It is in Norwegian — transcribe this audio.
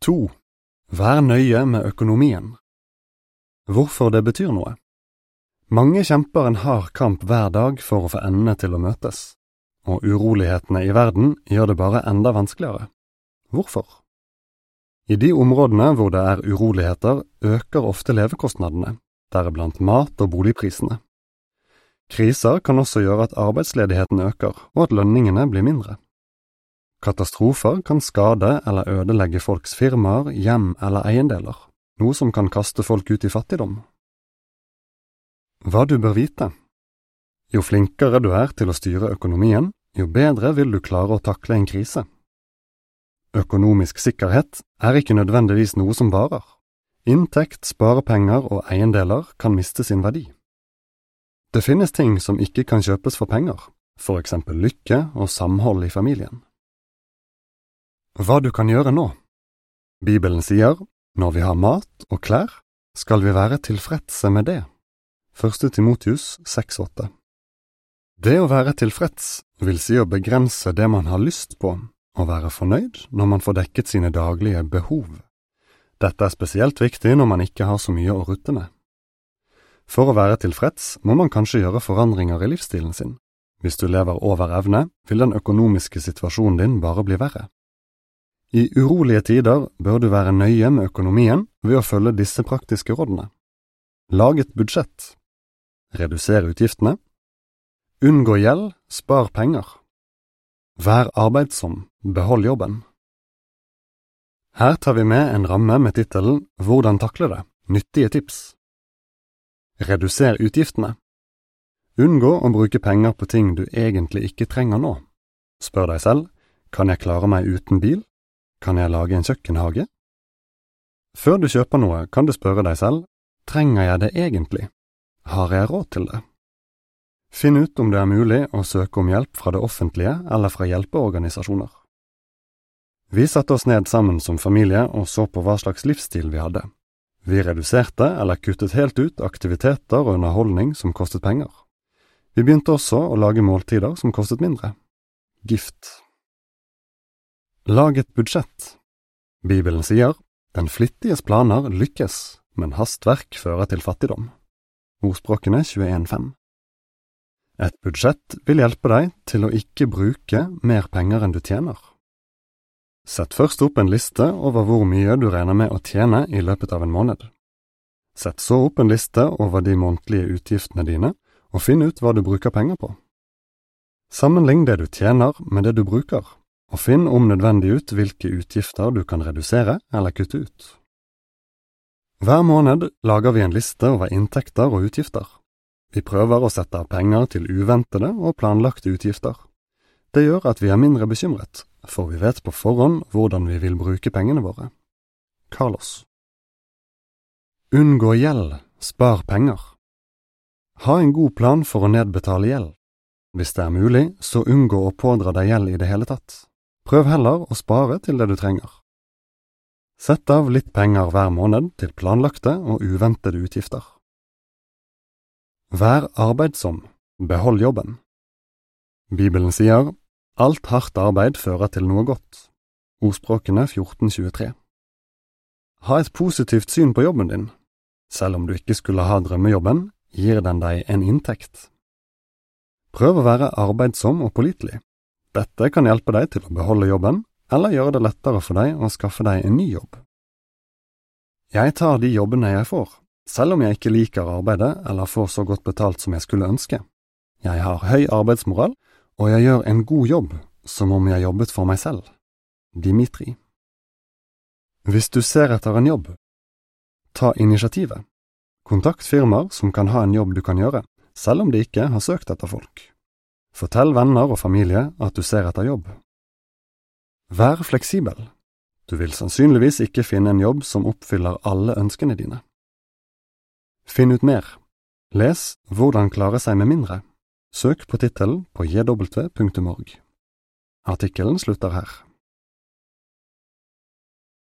To. Vær nøye med økonomien. Hvorfor det betyr noe. Mange kjemper en hard kamp hver dag for å få endene til å møtes, og urolighetene i verden gjør det bare enda vanskeligere. Hvorfor? I de områdene hvor det er uroligheter, øker ofte levekostnadene, deriblant mat og boligprisene. Kriser kan også gjøre at arbeidsledigheten øker og at lønningene blir mindre. Katastrofer kan skade eller ødelegge folks firmaer, hjem eller eiendeler, noe som kan kaste folk ut i fattigdom. Hva du bør vite Jo flinkere du er til å styre økonomien, jo bedre vil du klare å takle en krise. Økonomisk sikkerhet er ikke nødvendigvis noe som varer. Inntekt, sparepenger og eiendeler kan miste sin verdi. Det finnes ting som ikke kan kjøpes for penger, for eksempel lykke og samhold i familien. Hva du kan gjøre nå Bibelen sier, når vi har mat og klær, skal vi være tilfredse med det. Første Timotius 6,8 Det å være tilfreds vil si å begrense det man har lyst på, og være fornøyd når man får dekket sine daglige behov. Dette er spesielt viktig når man ikke har så mye å rutte med. For å være tilfreds må man kanskje gjøre forandringer i livsstilen sin. Hvis du lever over evne, vil den økonomiske situasjonen din bare bli verre. I urolige tider bør du være nøye med økonomien ved å følge disse praktiske rådene. Lag et budsjett. Reduser utgiftene. Unngå gjeld, spar penger. Vær arbeidsom, behold jobben. Her tar vi med en ramme med tittelen Hvordan takle det? Nyttige tips. Reduser utgiftene. Unngå å bruke penger på ting du egentlig ikke trenger nå. Spør deg selv, kan jeg klare meg uten bil? Kan jeg lage en kjøkkenhage? Før du kjøper noe, kan du spørre deg selv, trenger jeg det egentlig? Har jeg råd til det? Finn ut om det er mulig å søke om hjelp fra det offentlige eller fra hjelpeorganisasjoner. Vi satte oss ned sammen som familie og så på hva slags livsstil vi hadde. Vi reduserte eller kuttet helt ut aktiviteter og underholdning som kostet penger. Vi begynte også å lage måltider som kostet mindre. Gift. Lag et budsjett. Bibelen sier, den flittiges planer lykkes, men hastverk fører til fattigdom. Ordspråkene 21.5 Et budsjett vil hjelpe deg til å ikke bruke mer penger enn du tjener. Sett først opp en liste over hvor mye du regner med å tjene i løpet av en måned. Sett så opp en liste over de månedlige utgiftene dine, og finn ut hva du bruker penger på. Sammenlign det du tjener med det du bruker, og finn om nødvendig ut hvilke utgifter du kan redusere eller kutte ut. Hver måned lager vi en liste over inntekter og utgifter. Vi prøver å sette av penger til uventede og planlagte utgifter. Det gjør at vi er mindre bekymret, for vi vet på forhånd hvordan vi vil bruke pengene våre. Carlos Unngå gjeld, spar penger. Ha en god plan for å nedbetale gjeld. Hvis det er mulig, så unngå å pådra deg gjeld i det hele tatt. Prøv heller å spare til det du trenger. Sett av litt penger hver måned til planlagte og uventede utgifter. Vær arbeidsom, behold jobben. Bibelen sier Alt hardt arbeid fører til noe godt. Ordspråkene 1423 Ha et positivt syn på jobben din. Selv om du ikke skulle ha drømmejobben, gir den deg en inntekt. Prøv å være arbeidsom og pålitelig. Dette kan hjelpe deg til å beholde jobben, eller gjøre det lettere for deg å skaffe deg en ny jobb. Jeg tar de jobbene jeg får, selv om jeg ikke liker arbeidet eller får så godt betalt som jeg skulle ønske. Jeg har høy arbeidsmoral og jeg gjør en god jobb som om jeg jobbet for meg selv. Dimitri Hvis du ser etter en jobb, ta initiativet. Kontakt firmaer som kan ha en jobb du kan gjøre, selv om de ikke har søkt etter folk. Fortell venner og familie at du ser etter jobb. Vær fleksibel. Du vil sannsynligvis ikke finne en jobb som oppfyller alle ønskene dine. Finn ut mer. Les Hvordan klare seg med mindre Søk på tittelen på jw.org. Artikkelen slutter her.